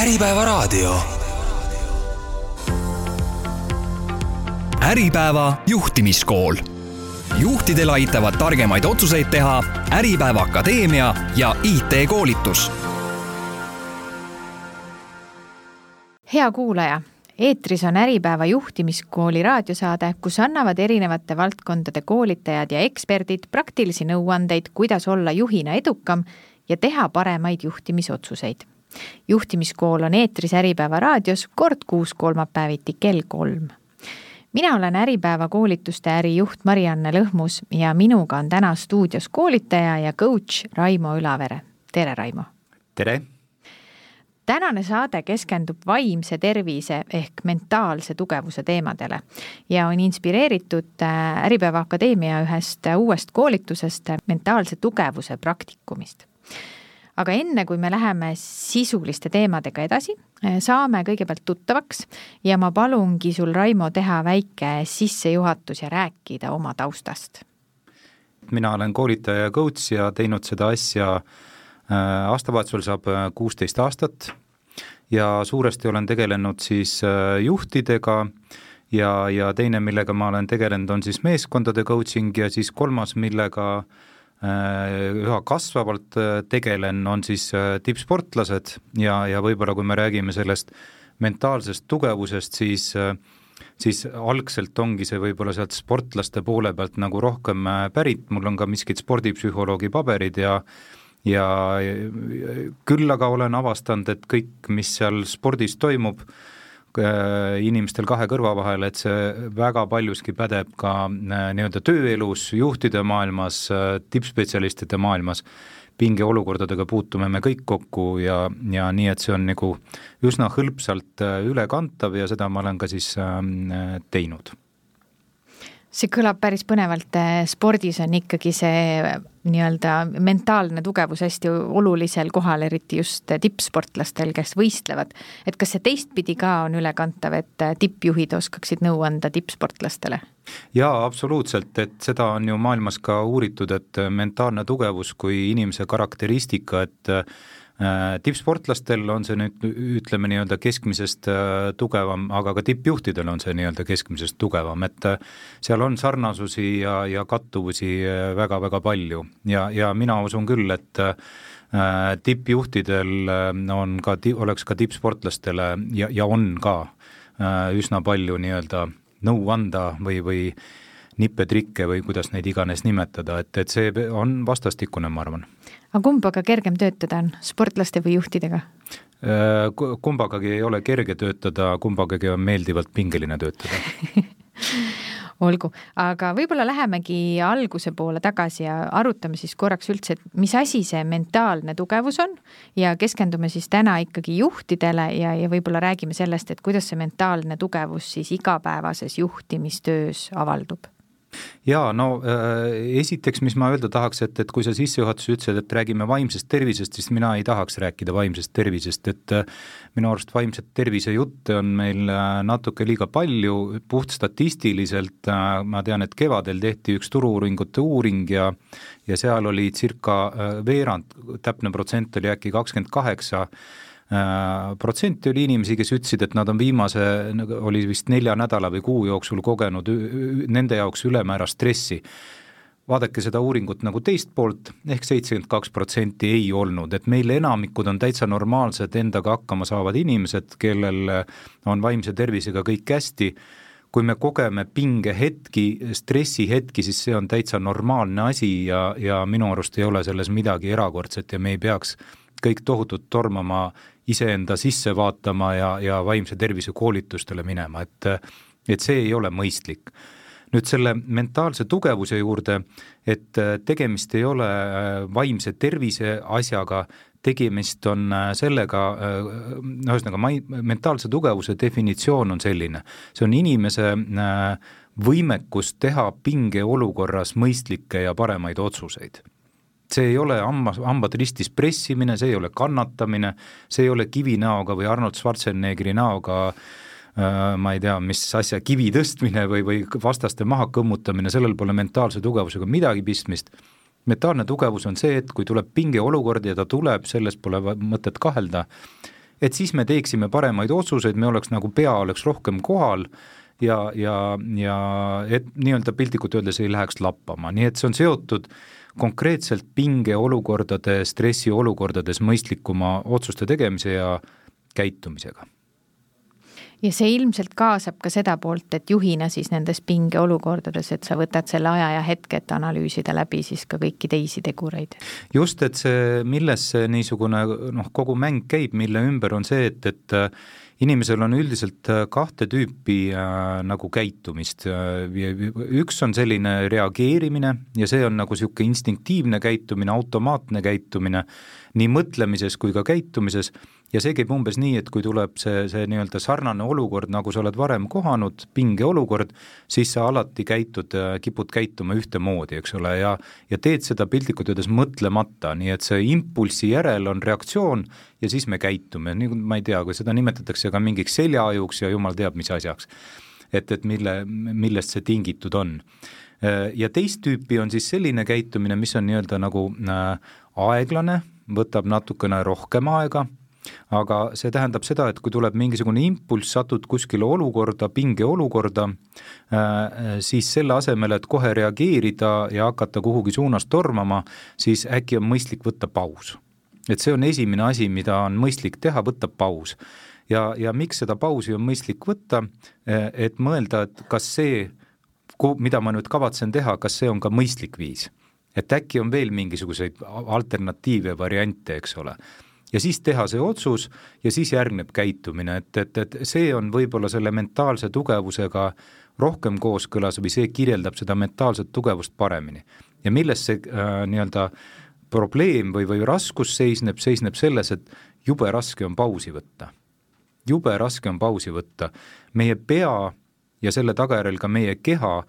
Äripäevaraadio. Äripäeva juhtimiskool. juhtidel aitavad targemaid otsuseid teha Äripäeva Akadeemia ja IT-koolitus. hea kuulaja, eetris on Äripäeva juhtimiskooli raadiosaade, kus annavad erinevate valdkondade koolitajad ja eksperdid praktilisi nõuandeid, kuidas olla juhina edukam ja teha paremaid juhtimisotsuseid juhtimiskool on eetris Äripäeva raadios kord kuus kolmapäeviti kell kolm. mina olen Äripäeva koolituste ärijuht Marianne Lõhmus ja minuga on täna stuudios koolitaja ja coach Raimo Ülavere. tere, Raimo! tere! tänane saade keskendub vaimse tervise ehk mentaalse tugevuse teemadele ja on inspireeritud äh, Äripäeva Akadeemia ühest uuest koolitusest mentaalse tugevuse praktikumist aga enne, kui me läheme sisuliste teemadega edasi, eh, saame kõigepealt tuttavaks ja ma palungi sul, Raimo, teha väike sissejuhatus ja rääkida oma taustast. mina olen koolitaja ja coach ja teinud seda asja äh, aastavahetusel saab äh, kuusteist aastat ja suuresti olen tegelenud siis juhtidega ja, ja teine, millega ma olen tegelenud, on siis meeskondade coaching ja siis kolmas, millega Äh, üha kasvavalt äh, tegelen, on siis äh, tippsportlased ja, ja võib-olla kui me räägime sellest mentaalsest tugevusest, siis siis algselt ongi see võib-olla sealt sportlaste poole pealt nagu rohkem pärit, mul on ka miskid spordipsühholoogi paberid ja ja küll aga olen avastanud, et kõik, mis seal spordis toimub, Äh, inimestel kahe kõrva vahel, et see väga paljuski pädeb ka äh, nii-öelda tööelus, juhtide maailmas, äh, tippspetsialistide maailmas, pingeolukordadega puutume me kõik kokku ja, ja nii, et see on nagu üsna hõlpsalt ülekantav ja seda ma olen ka siis teinud see kõlab päris põnevalt, spordis on ikkagi see nii-öelda mentaalne tugevus hästi olulisel kohal, eriti just tippsportlastel, kes võistlevad. et kas see teistpidi ka on ülekantav, et tippjuhid oskaksid nõu anda tippsportlastele? jaa, absoluutselt, et seda on ju maailmas ka uuritud, et mentaalne tugevus kui inimese karakteristika, et tippsportlastel on see nüüd ütleme nii-öelda keskmisest äh, tugevam, aga ka tippjuhtidel on see nii-öelda keskmisest tugevam, et äh, seal on sarnasusi ja, ja kattuvusi väga-väga palju. Ja, ja mina usun küll, et tippjuhtidel on ka, oleks ka tippsportlastele ja, ja on ka üsna palju nii-öelda nõu anda või, või nippetrikke või kuidas neid iganes nimetada, et, et see on vastastikune, ma arvan. Aga kumbaga kergem töötada on, sportlaste või juhtidega? Äh, kumbagagi ei ole kerge töötada, kumbagagi on meeldivalt pingeline töötada. Olgu, aga võib-olla lähemegi alguse poole tagasi ja arutame siis korraks üldse, et mis asi see mentaalne tugevus on ja keskendume siis täna ikkagi juhtidele ja, ja võib-olla räägime sellest, et kuidas see mentaalne tugevus siis igapäevases juhtimistöös avaldub jaa, no äh, esiteks, mis ma öelda tahaks, et, et kui sa sissejuhatuses ütlesid, et räägime vaimsest tervisest, siis mina ei tahaks rääkida vaimsest tervisest, et äh, minu arust vaimset tervise jutte on meil äh, natuke liiga palju, puhtstatistiliselt ma tean, et kevadel tehti üks turu-uuringute uuring ja ja seal oli circa veerand, täpne protsent oli äkki kakskümmend kaheksa, protsenti oli inimesi, kes ütlesid, et nad on viimase, nagu oli vist nelja nädala või kuu jooksul kogenud nende jaoks ülemäära stressi. vaadake seda uuringut nagu teist poolt ehk, ehk seitsekümmend kaks protsenti ei olnud, et meil enamikud on täitsa normaalsed endaga hakkama saavad inimesed, kellel on vaimse tervisega kõik hästi kui me kogeme pingehetki, stressihetki, siis see on täitsa normaalne asi ja, ja minu arust ei ole selles midagi erakordset ja me ei peaks kõik tohutult tormama iseenda sisse vaatama ja, ja vaimse tervise koolitustele minema, et et see ei ole mõistlik. nüüd selle mentaalse tugevuse juurde, et tegemist ei ole äh, vaimse tervise asjaga, tegemist on äh, sellega, äh, ühesõnaga, mai-, mentaalse tugevuse definitsioon on selline, see on inimese võimekus teha pingeolukorras mõistlikke ja paremaid otsuseid see ei ole hamba, hambad ristis pressimine, see ei ole kannatamine, see ei ole kivinäoga või Arnold Schwarzeneggeri näoga äh, ma ei tea, mis asja, kivi tõstmine või, või vastaste maha kõmmutamine, sellel pole mentaalse tugevusega midagi pistmist. mentaalne tugevus on see, et kui tuleb pingeolukord ja ta tuleb, selles pole mõtet kahelda, et siis me teeksime paremaid otsuseid, me oleks nagu pea oleks rohkem kohal ja, ja, ja et nii-öelda piltlikult öeldes ei läheks lappama, nii et see on seotud konkreetselt pingeolukordade, stressiolukordades mõistlikuma otsuste tegemise ja käitumisega ja see ilmselt kaasab ka seda poolt, et juhina siis nendes pingeolukordades, et sa võtad selle aja ja hetke, et analüüsida läbi siis ka kõiki teisi tegureid. just, et see, milles see niisugune noh, kogu mäng käib, mille ümber on see, et, et inimesel on üldiselt äh, kahte tüüpi äh, nagu käitumist, üks on selline reageerimine ja see on nagu niisugune instinktiivne käitumine, automaatne käitumine nii mõtlemises kui ka käitumises. Ja see käib umbes nii, et kui tuleb see, see nii-öelda sarnane olukord, nagu sa oled varem kohanud, pingeolukord, siis sa alati käitud, kipud käituma ühtemoodi, eks ole, ja ja teed seda piltlikult öeldes mõtlemata, nii et see impulsi järel on reaktsioon ja siis me käitume, nii ma ei tea, kui seda nimetatakse ka mingiks seljaajuks ja jumal teab, mis asjaks. et, et mille, millest see tingitud on. Ja teist tüüpi on siis selline käitumine, mis on nii-öelda nagu äh, aeglane, võtab natukene rohkem aega aga see tähendab seda, et kui tuleb mingisugune impulss, satud kuskile olukorda, pingeolukorda, äh, siis selle asemel, et kohe reageerida ja hakata kuhugi suunas tormama, siis äkki on mõistlik võtta paus. et see on esimene asi, mida on mõistlik teha, võtta paus. ja, ja miks seda pausi on mõistlik võtta, äh, et mõelda, et kas see, mida ma nüüd kavatsen teha, kas see on ka mõistlik viis et äkki on veel mingisuguseid alternatiive, variante, eks ole ja siis teha see otsus ja siis järgneb käitumine, et, et, et see on võib-olla selle mentaalse tugevusega rohkem kooskõlas või see kirjeldab seda mentaalset tugevust paremini. ja milles see äh, nii-öelda probleem või, või raskus seisneb, seisneb selles, et jube raske on pausi võtta. jube raske on pausi võtta. meie pea ja selle tagajärjel ka meie keha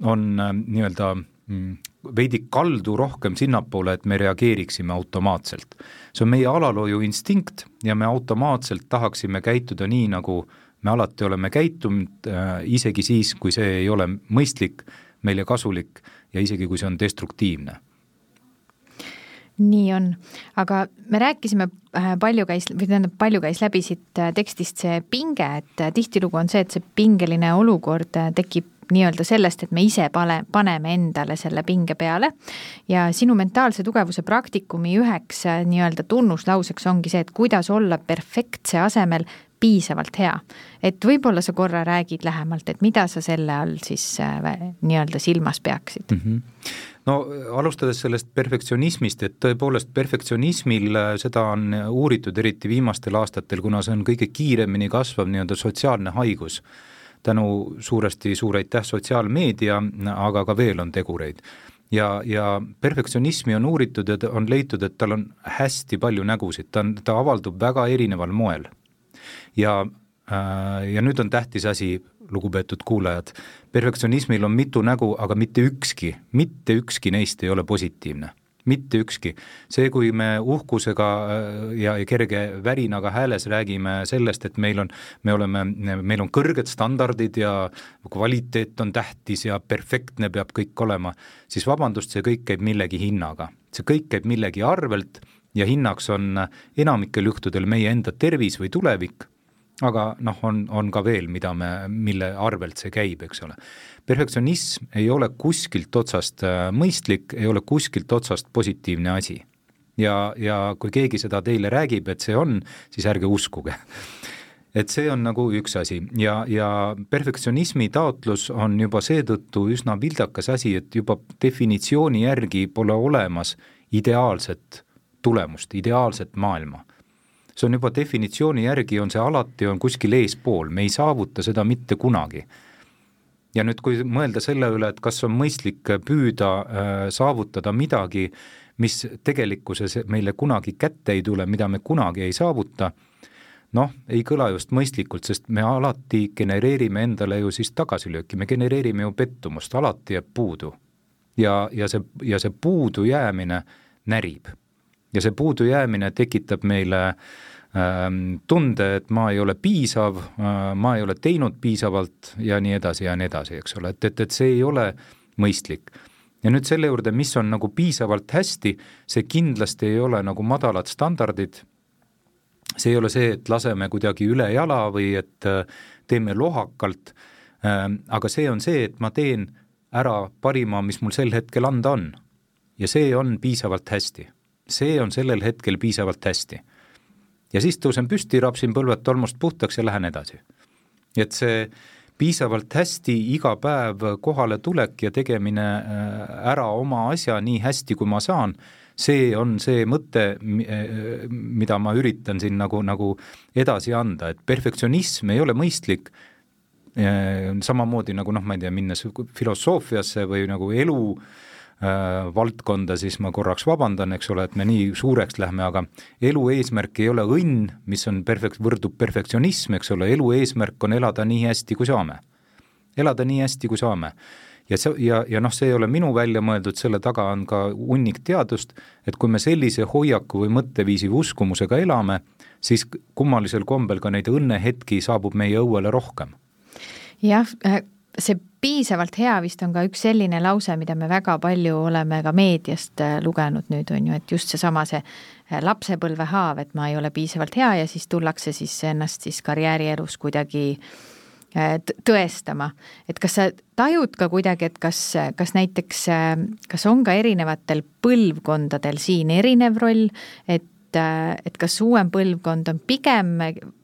on äh, nii-öelda mm, veidi kaldu rohkem sinnapoole, et me reageeriksime automaatselt. see on meie alalhoiu instinkt ja me automaatselt tahaksime käituda nii, nagu me alati oleme käitunud äh,, isegi siis, kui see ei ole mõistlik, meile kasulik ja isegi, kui see on destruktiivne nii on, aga me rääkisime, äh, palju käis, või tähendab, palju käis läbi siit äh, tekstist see pinge, et äh, tihtilugu on see, et see pingeline olukord tekib nii-öelda sellest, et me ise pane, paneme endale selle pinge peale ja sinu mentaalse tugevuse praktikumi üheks äh, nii-öelda tunnuslauseks ongi see, et kuidas olla perfektse asemel piisavalt hea. et võib-olla sa korra räägid lähemalt, et mida sa selle all siis äh, nii-öelda silmas peaksid mm? -hmm no alustades sellest perfektsionismist, et tõepoolest perfektsionismil äh, seda on uuritud eriti viimastel aastatel, kuna see on kõige kiiremini kasvav nii-öelda sotsiaalne haigus tänu suuresti suur aitäh sotsiaalmeedia, aga ka veel on tegureid. ja, ja perfektsionismi on uuritud ja on leitud, et tal on hästi palju nägusid, ta on, ta avaldub väga erineval moel. ja äh, ja nüüd on tähtis asi, lugupeetud kuulajad, perfektsionismil on mitu nägu, aga mitte ükski, mitte ükski neist ei ole positiivne mitte ükski. see, kui me uhkusega äh, ja kerge värinaga hääles räägime sellest, et meil on, me oleme, meil on kõrged standardid ja kvaliteet on tähtis ja perfektne peab kõik olema, siis vabandust, see kõik käib millegi hinnaga. see kõik käib millegi arvelt ja hinnaks on enamikel juhtudel meie enda tervis või tulevik aga noh, on, on ka veel, mida me, mille arvelt see käib, eks ole. perfektsionism ei ole kuskilt otsast äh, mõistlik, ei ole kuskilt otsast positiivne asi. ja, ja kui keegi seda teile räägib, et see on, siis ärge uskuge et see on nagu üks asi ja, ja perfektsionismi taotlus on juba seetõttu üsna vildakas asi, et juba definitsiooni järgi pole olemas ideaalset tulemust, ideaalset maailma see on juba definitsiooni järgi, on see alati, on kuskil eespool, me ei saavuta seda mitte kunagi. ja nüüd, kui mõelda selle üle, et kas on mõistlik püüda äh, saavutada midagi, mis tegelikkuses meile kunagi kätte ei tule, mida me kunagi ei saavuta, noh, ei kõla just mõistlikult, sest me alati genereerime endale ju siis tagasilööki, me genereerime ju pettumust, alati jääb puudu. ja, ja see, ja see puudujäämine närib ja see puudujäämine tekitab meile ähm, tunde, et ma ei ole piisav, äh, ma ei ole teinud piisavalt ja nii edasi ja nii edasi, eks ole, et, et, et see ei ole mõistlik. ja nüüd selle juurde, mis on nagu piisavalt hästi, see kindlasti ei ole nagu madalad standardid, see ei ole see, et laseme kuidagi üle jala või et äh, teeme lohakalt, ähm, aga see on see, et ma teen ära parima, mis mul sel hetkel anda on. ja see on piisavalt hästi. See on sellel hetkel piisavalt hästi. ja siis tõusen püsti, rapsin põlved tolmust puhtaks ja lähen edasi. et see piisavalt hästi iga päev kohale tulek ja tegemine äh, ära oma asja nii hästi, kui ma saan, see on see mõte, äh, mida ma üritan siin nagu, nagu edasi anda, et perfektsionism ei ole mõistlik, äh, samamoodi nagu noh, ma ei tea, minnes filosoofiasse või nagu elu äh, valdkonda, siis ma korraks vabandan, eks ole, et me nii suureks lähme, aga elu eesmärk ei ole õnn, mis on perfekt-, võrdub perfektsionism, eks ole, elu eesmärk on elada nii hästi, kui saame. elada nii hästi, kui saame ja see, ja, ja noh, see ei ole minu välja mõeldud, selle taga on ka hunnik teadust, et kui me sellise hoiaku või mõtteviisi või uskumusega elame, siis kummalisel kombel ka neid õnnehetki saabub meie õuele rohkem. jah, äh, see piisavalt hea vist on ka üks selline lause, mida me väga palju oleme ka meediast äh, lugenud nüüd, on ju, et just seesama see äh, lapsepõlve haav, et ma ei ole piisavalt hea ja siis tullakse siis ennast siis karjäärielus kuidagi äh, tõestama, et kas sa tajud ka kuidagi, et kas, kas näiteks, kas on ka erinevatel põlvkondadel siin erinev roll, et äh, et kas uuem põlvkond on pigem,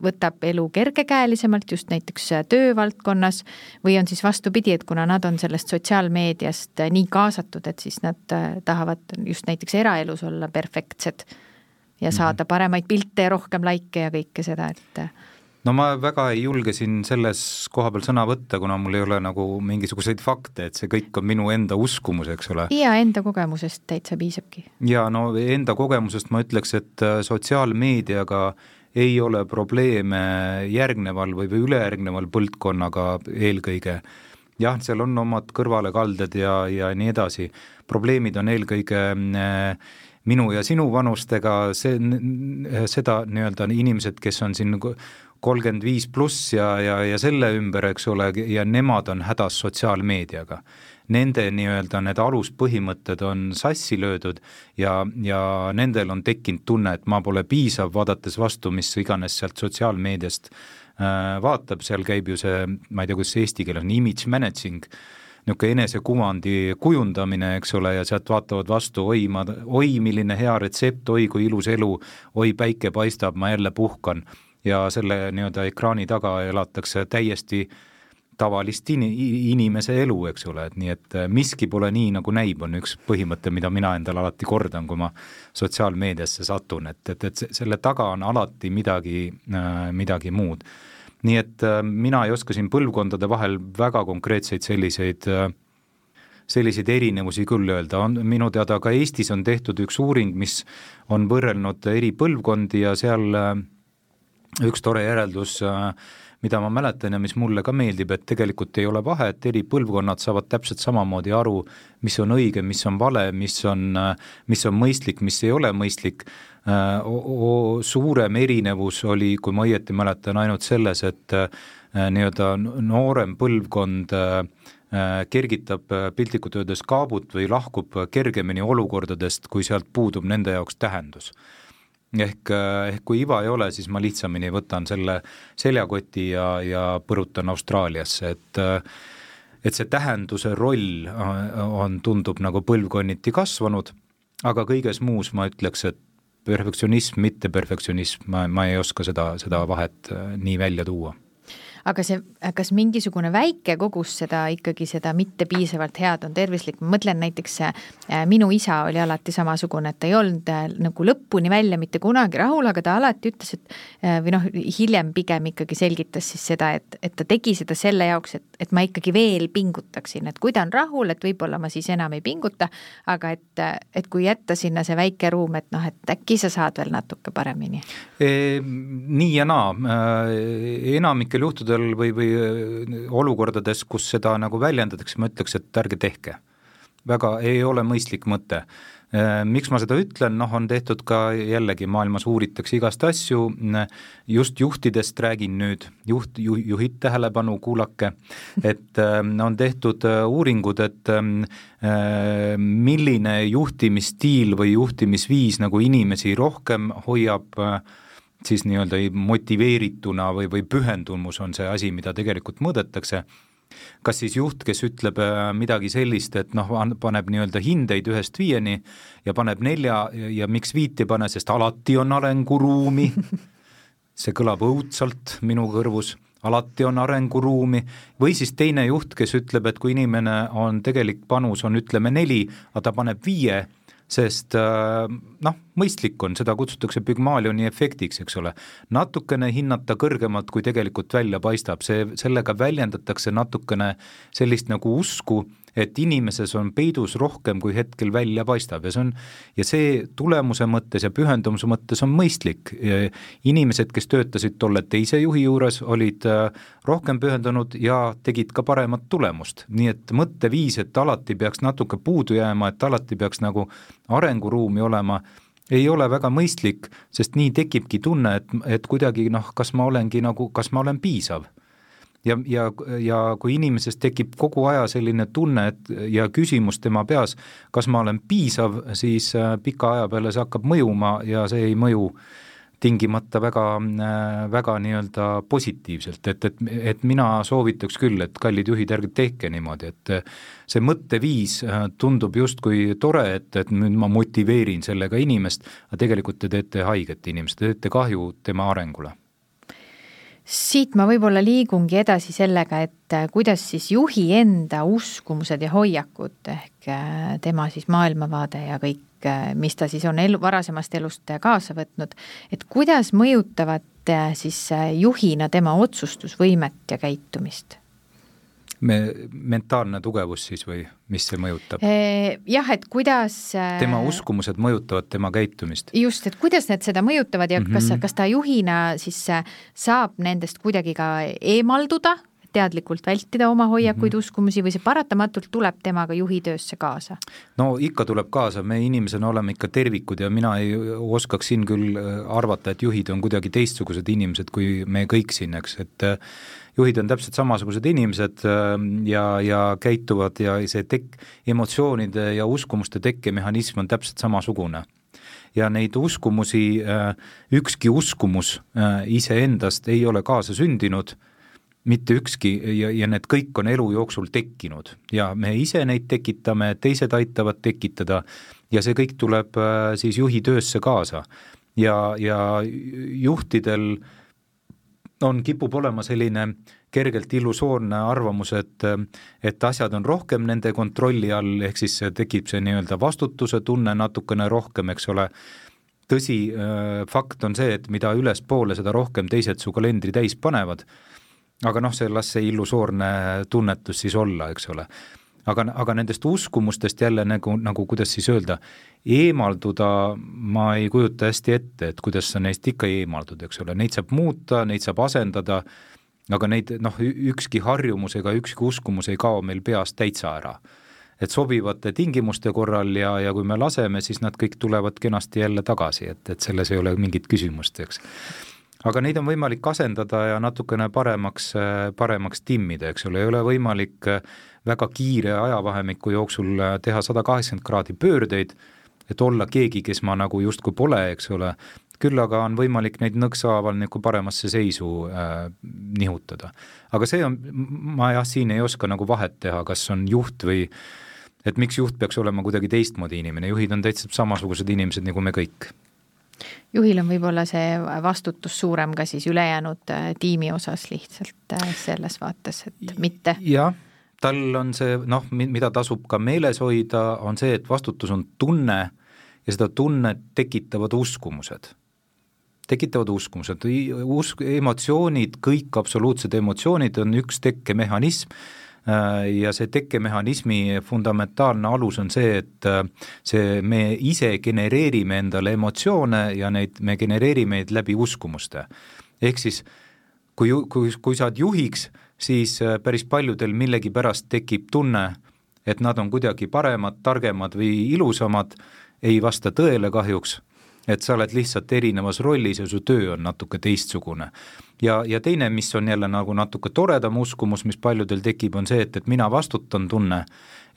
võtab elu kergekäelisemalt just näiteks töövaldkonnas või on siis vastupidi, et kuna nad on sellest sotsiaalmeediast nii kaasatud, et siis nad tahavad just näiteks eraelus olla perfektsed ja mhm. saada paremaid pilte ja rohkem likee ja kõike seda, et no ma väga ei julge siin selles koha peal sõna võtta, kuna mul ei ole nagu mingisuguseid fakte, et see kõik on minu enda uskumus, eks ole. ja enda kogemusest täitsa piisabki. ja no enda kogemusest ma ütleks, et äh, sotsiaalmeediaga ei ole probleeme järgneval või, või ülejärgneval põlvkonnaga eelkõige. jah, seal on omad kõrvalekalded ja, ja nii edasi, probleemid on eelkõige äh, minu ja sinu vanustega, see, seda nii-öelda inimesed, kes on siin kolmkümmend viis pluss ja, ja, ja selle ümber, eks ole, ja nemad on hädas sotsiaalmeediaga. Nende nii-öelda need aluspõhimõtted on sassi löödud ja, ja nendel on tekkinud tunne, et ma pole piisav, vaadates vastu, mis iganes sealt sotsiaalmeediast äh, vaatab, seal käib ju see, ma ei tea, kuidas see eesti keel on, image managing, niisugune enesekuvandi kujundamine, eks ole, ja sealt vaatavad vastu, oi, ma, oi, milline hea retsept, oi kui ilus elu, oi, päike paistab, ma jälle puhkan ja selle nii-öelda ekraani taga elatakse täiesti tavalist in-, inimese elu, eks ole, et nii, et äh, miski pole nii, nagu näib, on üks põhimõte, mida mina endale alati kordan, kui ma sotsiaalmeediasse satun, et, et, et selle taga on alati midagi, äh, midagi muud. nii et äh, mina ei oska siin põlvkondade vahel väga konkreetseid selliseid selliseid erinevusi küll öelda, on minu teada ka Eestis on tehtud üks uuring, mis on võrrelnud eri põlvkondi ja seal üks tore järeldus, äh, mida ma mäletan ja mis mulle ka meeldib, et tegelikult ei ole vahet, eri põlvkonnad saavad täpselt samamoodi aru, mis on õige, mis on vale, mis on, äh, mis on mõistlik, mis ei ole mõistlik. Äh, suurem erinevus oli, kui ma õieti mäletan, ainult selles, et nii-öelda noorem põlvkond kergitab piltlikult öeldes kaabut või lahkub kergemini olukordadest, kui sealt puudub nende jaoks tähendus ehk, eh, ehk kui iva ei ole, siis ma lihtsamini võtan selle seljakoti ja, ja põrutan Austraaliasse, et eh, et see tähenduse roll eh, on, tundub nagu põlvkonniti kasvanud, aga kõiges muus ma ütleks, et perfektsionism, mitteperfektsionism, ma, ma ei oska seda, seda vahet nii välja tuua aga see, kas mingisugune väike kogus seda ikkagi, seda mitte piisavalt head on tervislik, ma mõtlen näiteks äh, minu isa oli alati samasugune, et ta ei olnud äh, nagu lõpuni välja mitte kunagi rahul, aga ta alati ütles, et äh, või noh, hiljem pigem ikkagi selgitas siis seda, et, et ta tegi seda selle jaoks, et, et ma ikkagi veel pingutaksin, et kui ta on rahul, et võib-olla ma siis enam ei pinguta, aga et, et kui jätta sinna see väike ruum, et noh, et äkki sa saad veel natuke paremini. E,? nii ja naa, enamikel juhtudel juhtudel või, või äh, olukordades, kus seda nagu väljendatakse, ma ütleks, et ärge tehke. väga ei ole mõistlik mõte. Äh, miks ma seda ütlen, noh, on tehtud ka jällegi maailmas uuritakse igast asju, just juhtidest räägin nüüd, juht ju,, juhid tähelepanu, kuulake, et äh, on tehtud uuringud, et milline juhtimisstiil või juhtimisviis nagu inimesi rohkem hoiab siis nii-öelda motiveerituna või, või pühendumus on see asi, mida tegelikult mõõdetakse. Kas siis juht, kes ütleb äh, midagi sellist, et noh, paneb nii-öelda hindeid ühest viieni ja paneb nelja ja, miks viit ei pane, sest alati on arenguruumi. See kõlab õudselt minu kõrvus, alati on arenguruumi, või siis teine juht, kes ütleb, et kui inimene on, tegelik panus on ütleme neli, aga ta paneb viie, sest äh, noh, mõistlik on, seda kutsutakse Pygmalioni efektiks, eks ole. natukene hinnata kõrgemalt, kui tegelikult välja paistab, see, sellega väljendatakse natukene sellist nagu usku, et inimeses on peidus rohkem, kui hetkel välja paistab. Ja see on, ja see tulemuse mõttes ja pühendumuse mõttes on mõistlik. inimesed, kes töötasid tolle teise juhi juures, olid äh, rohkem pühendunud ja tegid ka paremat tulemust, nii et mõtteviis, et alati peaks natuke puudu jääma, et alati peaks nagu arenguruumi olema, ei ole väga mõistlik, sest nii tekibki tunne, et, et kuidagi noh, kas ma olengi nagu, kas ma olen piisav ja, ja, ja kui inimeses tekib kogu aja selline tunne, et ja küsimus tema peas, kas ma olen piisav, siis äh, pika aja peale see hakkab mõjuma ja see ei mõju tingimata väga, äh, väga nii-öelda positiivselt, et, et, et mina soovitaks küll, et kallid juhid, ärge tehke niimoodi, et see mõtteviis äh, tundub justkui tore, et, et nüüd ma motiveerin sellega inimest, aga tegelikult te teete haiget inimest, te teete kahju tema arengule siit ma võib-olla liigungi edasi sellega, et äh, kuidas siis juhi enda uskumused ja hoiakud ehk äh, tema siis maailmavaade ja kõik, äh, mis ta siis on elu, varasemast elust kaasa võtnud, et kuidas mõjutavad siis juhina tema otsustusvõimet ja käitumist me, mentaalne tugevus siis või mis see mõjutab? Jah, et kuidas tema uskumused mõjutavad tema käitumist? just, et kuidas need seda mõjutavad ja mm -hmm. kas, kas ta juhina siis saab nendest kuidagi ka eemalduda, teadlikult vältida oma hoiakuid mm, -hmm. uskumusi või see paratamatult tuleb temaga juhi töösse kaasa? no ikka tuleb kaasa, me inimesena oleme ikka tervikud ja mina ei oskaks siin küll arvata, et juhid on kuidagi teistsugused inimesed kui me kõik siin, eks, et juhid on täpselt samasugused inimesed ähm, ja, ja käituvad ja see tek-, emotsioonide ja uskumuste tekkemehhanism on täpselt samasugune. ja neid uskumusi, äh, ükski uskumus äh, iseendast ei ole kaasa sündinud, mitte ükski ja, ja need kõik on elu jooksul tekkinud. Ja me ise neid tekitame, teised aitavad tekitada ja see kõik tuleb äh, siis juhi töösse kaasa. ja, ja juhtidel on, kipub olema selline kergelt illusoorne arvamus, et et asjad on rohkem nende kontrolli all, ehk siis tekib see nii-öelda vastutuse tunne natukene rohkem, eks ole, tõsi, äh, fakt on see, et mida ülespoole, seda rohkem teised su kalendri täis panevad, aga noh, see, las see illusoorne tunnetus siis olla, eks ole. Aga, aga nendest uskumustest jälle nagu, nagu kuidas siis öelda, eemalduda ma ei kujuta hästi ette, et kuidas sa neist ikka eemaldud, eks ole, neid saab muuta, neid saab asendada, aga neid noh, ükski harjumus ega ükski uskumus ei kao meil peast täitsa ära. et sobivate tingimuste korral ja, ja kui me laseme, siis nad kõik tulevad kenasti jälle tagasi, et, et selles ei ole mingit küsimust, eks aga neid on võimalik asendada ja natukene paremaks, paremaks timmida, eks ole, ei ole võimalik äh, väga kiire ajavahemiku jooksul äh, teha sada kaheksakümmend kraadi pöördeid, et olla keegi, kes ma nagu justkui pole, eks ole, küll aga on võimalik neid nõkshaaval nagu paremasse seisu äh, nihutada. aga see on, ma jah, siin ei oska nagu vahet teha, kas on juht või et miks juht peaks olema kuidagi teistmoodi inimene, juhid on täitsa samasugused inimesed nagu me kõik juhil on võib-olla see vastutus suurem ka siis ülejäänud äh, tiimi osas lihtsalt äh, selles vaates, et mitte. jah tal on see noh, mida tasub ka meeles hoida, on see, et vastutus on tunne ja seda tunnet tekitavad uskumused. tekitavad uskumused, usk, emotsioonid, kõik absoluutsed emotsioonid on üks tekkemehhanism ja see tekkemehhanismi fundamentaalne alus on see, et äh, see, me ise genereerime endale emotsioone ja neid, me genereerime neid läbi uskumuste. ehk siis kui, kui, kui sa oled juhiks, siis äh, päris paljudel millegipärast tekib tunne, et nad on kuidagi paremad, targemad või ilusamad, ei vasta tõele kahjuks, et sa oled lihtsalt erinevas rollis ja su töö on natuke teistsugune. ja, ja teine, mis on jälle nagu natuke toredam uskumus, mis paljudel tekib, on see, et, et mina vastutan tunne,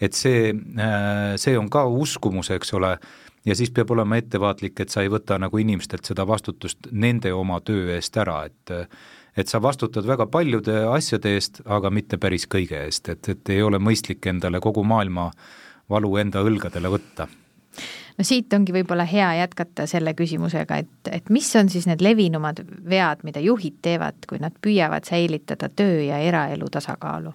et see, äh, see on ka uskumus, eks ole, ja siis peab olema ettevaatlik, et sa ei võta nagu inimestelt seda vastutust nende oma töö eest ära, et et sa vastutad väga paljude asjade eest, aga mitte päris kõige eest, et, et ei ole mõistlik endale kogu maailma valu enda õlgadele võtta no siit ongi võib-olla hea jätkata selle küsimusega, et, et mis on siis need levinumad vead, mida juhid teevad, kui nad püüavad säilitada töö ja eraelu tasakaalu?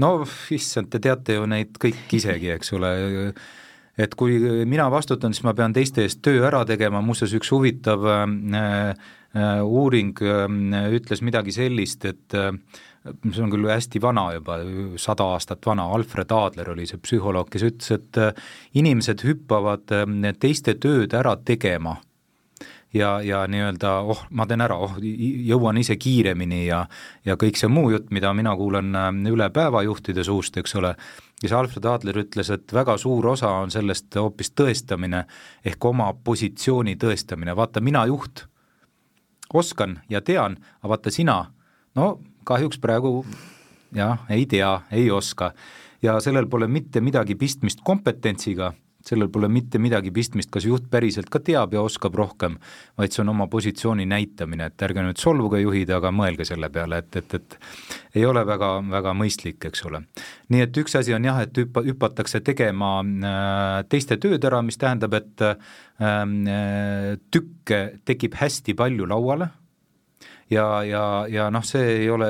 no issand, te teate ju neid kõik isegi, eks ole, et kui mina vastutan, siis ma pean teiste eest töö ära tegema, muuseas üks huvitav äh, äh, uuring äh, ütles midagi sellist, et äh, see on küll hästi vana juba, sada aastat vana, Alfred Adler oli see psühholoog, kes ütles, et äh, inimesed hüppavad äh, teiste tööd ära tegema. Ja, ja nii-öelda oh, ma teen ära, oh, jõuan ise kiiremini ja ja kõik see muu jutt, mida mina kuulen äh, üle päeva juhtide suust, eks ole, ja see Alfred Adler ütles, et väga suur osa on sellest hoopis tõestamine ehk oma positsiooni tõestamine, vaata, mina juht, oskan ja tean, aga vaata sina, no kahjuks praegu jah, ei tea, ei oska ja sellel pole mitte midagi pistmist kompetentsiga sellel pole mitte midagi pistmist, kas juht päriselt ka teab ja oskab rohkem, vaid see on oma positsiooni näitamine, et ärge nüüd solvuge, juhid, aga mõelge selle peale, et, et, et ei ole väga, väga mõistlik, eks ole. nii et üks asi on jah, et hüppa, hüpatakse tegema äh, teiste tööd ära, mis tähendab, et ähm, äh, tükke tekib hästi palju lauale ja, ja, ja noh, see ei ole,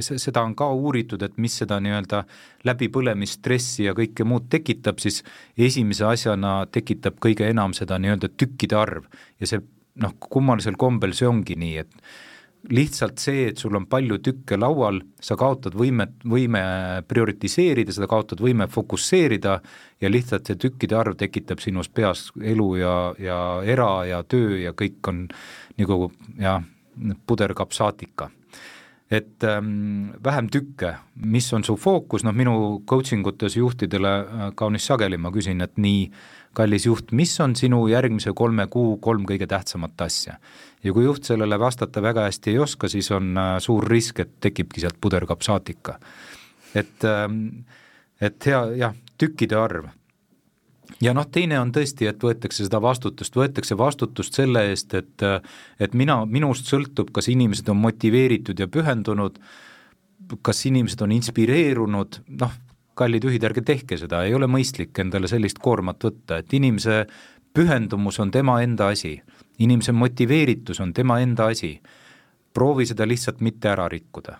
seda on ka uuritud, et mis seda nii-öelda läbipõlemisstressi ja kõike muud tekitab, siis esimese asjana tekitab kõige enam seda nii-öelda tükkide arv. Ja see noh, kummalisel kombel see ongi nii, et lihtsalt see, et sul on palju tükke laual, sa kaotad võimet, võime prioritiseerida, sa kaotad võime fokusseerida ja lihtsalt see tükkide arv tekitab sinus peas elu ja, ja era ja töö ja kõik on nagu jah, puderkapsaatika. et ähm, vähem tükke, mis on su fookus, noh minu coaching utes juhtidele äh, kaunis sageli ma küsin, et nii, kallis juht, mis on sinu järgmise kolme kuu kolm kõige tähtsamat asja? ja kui juht sellele vastata väga hästi ei oska, siis on äh, suur risk, et tekibki sealt puderkapsaatika. et ähm,, et hea, jah, tükkide arv ja noh, teine on tõesti, et võetakse seda vastutust, võetakse vastutust selle eest, et et mina, minust sõltub, kas inimesed on motiveeritud ja pühendunud, kas inimesed on inspireerunud, noh, kallid juhid, ärge tehke seda, ei ole mõistlik endale sellist koormat võtta, et inimese pühendumus on tema enda asi, inimese motiveeritus on tema enda asi, proovi seda lihtsalt mitte ära rikkuda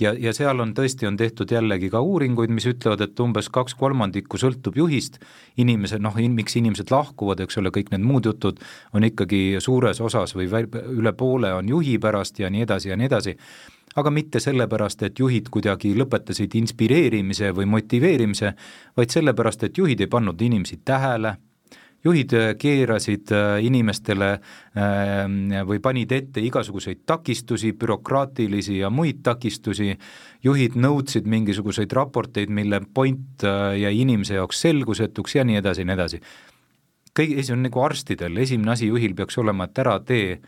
ja, ja seal on tõesti, on tehtud jällegi ka uuringuid, mis ütlevad, et umbes kaks kolmandikku sõltub juhist, inimesed, noh, miks inimesed lahkuvad, eks ole, kõik need muud jutud on ikkagi suures osas või üle poole on juhi pärast ja nii edasi ja nii edasi, aga mitte sellepärast, et juhid kuidagi lõpetasid inspireerimise või motiveerimise, vaid sellepärast, et juhid ei pannud inimesi tähele juhid äh, keerasid äh, inimestele ähm, või panid ette igasuguseid takistusi, bürokraatilisi ja muid takistusi, juhid nõudsid mingisuguseid raporteid, mille point äh, jäi inimese jaoks selgusetuks ja nii edasi ja nii edasi. kõige, see on nagu arstidel, esimene asi juhil peaks olema, et ära tee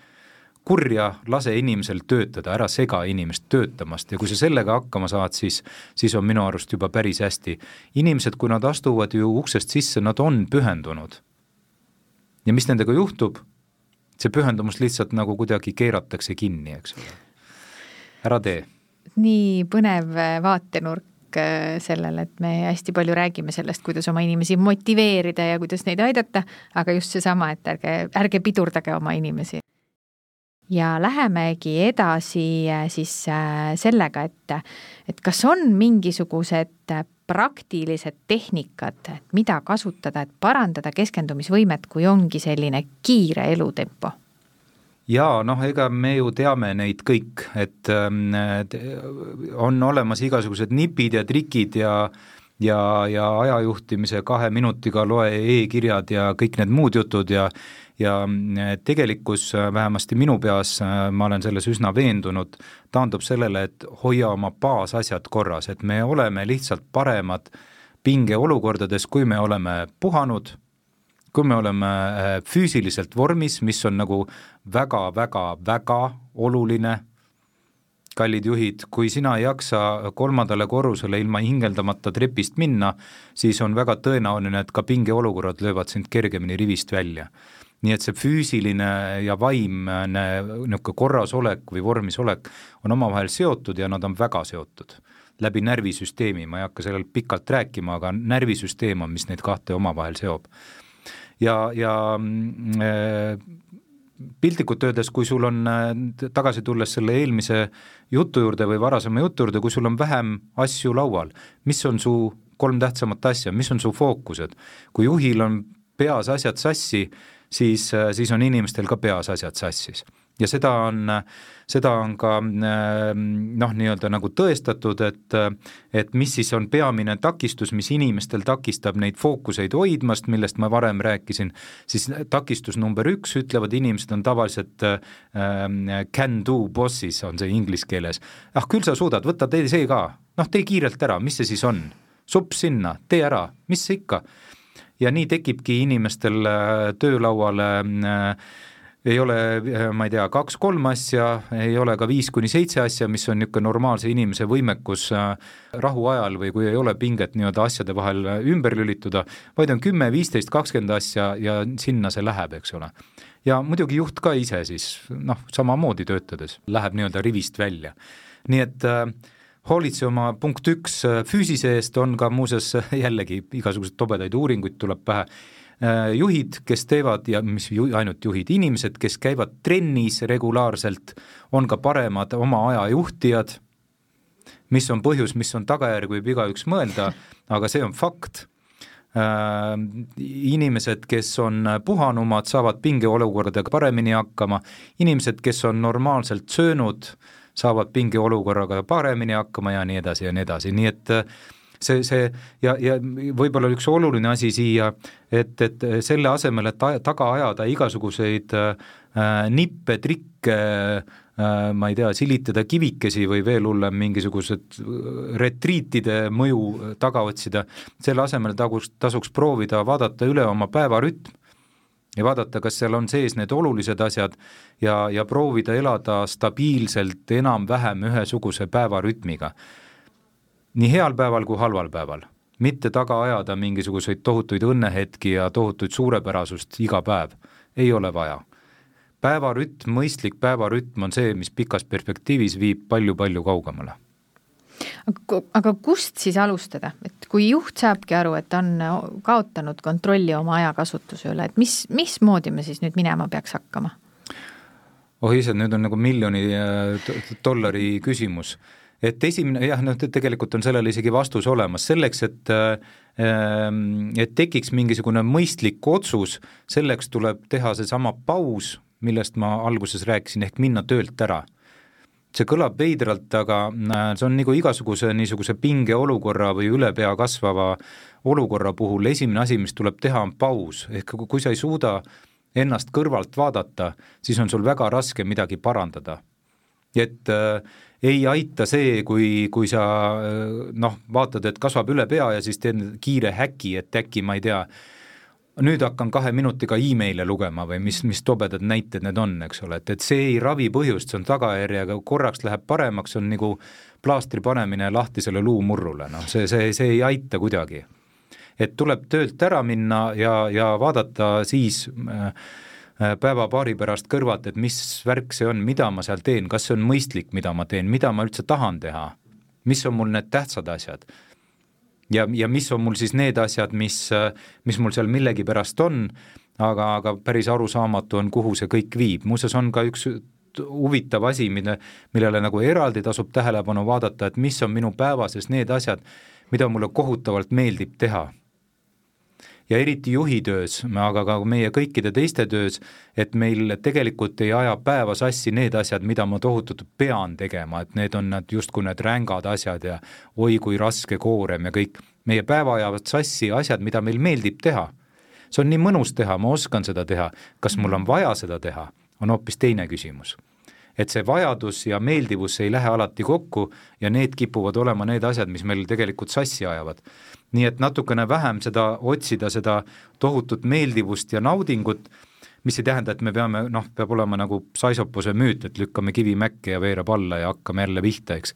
kurja, lase inimesel töötada, ära sega inimest töötamast ja kui sa sellega hakkama saad, siis, siis on minu arust juba päris hästi. inimesed, kui nad astuvad ju uksest sisse, nad on pühendunud ja mis nendega juhtub, see pühendumus lihtsalt nagu kuidagi keeratakse kinni, eks ole. ära tee. nii põnev vaatenurk äh, sellele, et me hästi palju räägime sellest, kuidas oma inimesi motiveerida ja kuidas neid aidata, aga just seesama, et ärge, ärge pidurdage oma inimesi. ja lähemegi edasi äh, siis äh, sellega, et, et kas on mingisugused praktilised tehnikad, mida kasutada, et parandada keskendumisvõimet, kui ongi selline kiire elutempo? jaa, noh, ega me ju teame neid kõik, et äh, on olemas igasugused nipid ja trikid ja ja, ja ajajuhtimise kahe minutiga loe e-kirjad ja kõik need muud jutud ja ja äh, tegelikkus äh, vähemasti minu peas, äh, ma olen selles üsna veendunud, taandub sellele, et hoia oma baasasjad korras, et me oleme lihtsalt paremad pingeolukordades, kui me oleme puhanud, kui me oleme füüsiliselt vormis, mis on nagu väga-väga-väga oluline kallid juhid, kui sina ei jaksa kolmandale korrusele ilma hingeldamata trepist minna, siis on väga tõenäoline, et ka pingeolukorrad löövad sind kergemini rivist välja nii et see füüsiline ja vaimne niisugune korrasolek või vormis olek on omavahel seotud ja nad on väga seotud läbi närvisüsteemi, ma ei hakka sellel pikalt rääkima, aga närvisüsteem on, mis neid kahte omavahel seob. ja, ja äh, piltlikult öeldes, kui sul on, äh, tagasi tulles selle eelmise jutu juurde või varasema jutu juurde, kui sul on vähem asju laual, mis on su kolm tähtsamat asja, mis on su fookused? kui juhil on peas asjad sassi, siis, äh, siis on inimestel ka peas asjad sassis. Ja seda on, seda on ka äh, noh, nii-öelda nagu tõestatud, et et mis siis on peamine takistus, mis inimestel takistab neid fookuseid hoidmast, millest ma varem rääkisin, siis takistus number üks, ütlevad inimesed, on tavaliselt äh, can do bosses, on see inglise keeles. ah, küll sa suudad, võta tee see ka, noh, tee kiirelt ära, mis see siis on? supp sinna, tee ära, mis see ikka ja nii tekibki inimestel äh, töölauale äh, ei ole, äh, ma ei tea, kaks-kolm asja, ei ole ka viis kuni seitse asja, mis on niisugune normaalse inimese võimekus rahuajal või kui ei ole pinget nii-öelda asjade vahel ümber lülituda, vaid on kümme, viisteist, kakskümmend asja ja sinna see läheb, eks ole. ja muidugi juht ka ise siis noh, samamoodi töötades läheb nii-öelda rivist välja. nii et äh, hoolitse oma punkt üks äh, füüsise eest, on ka muuseas äh, jällegi igasuguseid tobedaid uuringuid tuleb pähe, äh, juhid, kes teevad ja mis ju, ainult juhid, inimesed, kes käivad trennis regulaarselt, on ka paremad oma aja juhtijad, mis on põhjus, mis on tagajärg, võib igaüks mõelda, aga see on fakt äh,. Inimesed, kes on puhanumad, saavad pingeolukordadega paremini hakkama, inimesed, kes on normaalselt söönud äh, saavad pingeolukorraga paremini hakkama ja nii edasi ja nii edasi, nii et äh, see, see ja, ja võib-olla üks oluline asi siia, et, et selle asemel, et taga ajada igasuguseid äh, nippe, trikke äh,, ma ei tea, silitada kivikesi või veel hullem, mingisugused retriitide mõju taga otsida, selle asemel taguks, tasuks proovida vaadata üle oma päevarütm, ja vaadata, kas seal on sees need olulised asjad ja, ja proovida elada stabiilselt enam-vähem ühesuguse päevarütmiga. Nii heal päeval kui halval päeval, mitte taga ajada mingisuguseid tohutuid õnnehetki ja tohutuid suurepärasust iga päev, ei ole vaja. päevarütm, mõistlik päevarütm on see, mis pikas perspektiivis viib palju-palju kaugemale aga kust siis alustada, et kui juht saabki aru, et on kaotanud kontrolli oma ajakasutuse üle, et mis, mismoodi me siis nüüd minema peaks hakkama? oh issand, nüüd on nagu miljoni äh, dollari küsimus. Et esimene, jah, noh, tegelikult on sellele isegi vastus olemas, selleks, et äh, ähm, et tekiks mingisugune mõistlik otsus, selleks tuleb teha seesama paus, millest ma alguses rääkisin, ehk minna töölt ära. See kõlab veidralt, aga äh, see on nagu igasuguse niisuguse pingeolukorra või ülepea kasvava olukorra puhul esimene asi, mis tuleb teha, on paus, ehk kui sa ei suuda ennast kõrvalt vaadata, siis on sul väga raske midagi parandada. et äh, ei aita see, kui, kui sa äh, noh, vaatad, et kasvab üle pea ja siis teed kiire häki, et äkki ma ei tea, nüüd hakkan kahe minutiga email'e lugema või mis, mis tobedad näited need on, eks ole, et, et see ei ravi põhjust, see on tagajärjega, korraks läheb paremaks, on nagu plaastri panemine lahtisele luumurrule, noh, see, see, see ei aita kuidagi. et tuleb töölt ära minna ja, ja vaadata siis äh, päeva-paari pärast kõrvalt, et mis värk see on, mida ma seal teen, kas see on mõistlik, mida ma teen, mida ma üldse tahan teha, mis on mul need tähtsad asjad. Ja, ja mis on mul siis need asjad, mis, mis mul seal millegipärast on, aga, aga päris arusaamatu on, kuhu see kõik viib, muuseas on ka üks huvitav asi, mille, millele nagu eraldi tasub tähelepanu vaadata, et mis on minu päevases need asjad, mida mulle kohutavalt meeldib teha ja eriti juhi töös, aga ka meie kõikide teiste töös, et meil tegelikult ei aja päeva sassi need asjad, mida ma tohutult pean tegema, et need on need justkui need rängad asjad ja oi kui raske koorem ja kõik. meie päeva ajavad sassi asjad, mida meil meeldib teha. see on nii mõnus teha, ma oskan seda teha, kas mul on vaja seda teha, on hoopis teine küsimus et see vajadus ja meeldivus ei lähe alati kokku ja need kipuvad olema need asjad, mis meil tegelikult sassi ajavad. Nii et natukene vähem seda otsida, seda tohutut meeldivust ja naudingut, mis ei tähenda, et me peame, noh, peab olema nagu Saisopuse müüt, et lükkame kivi mäkke ja veereb alla ja hakkame jälle pihta, eks.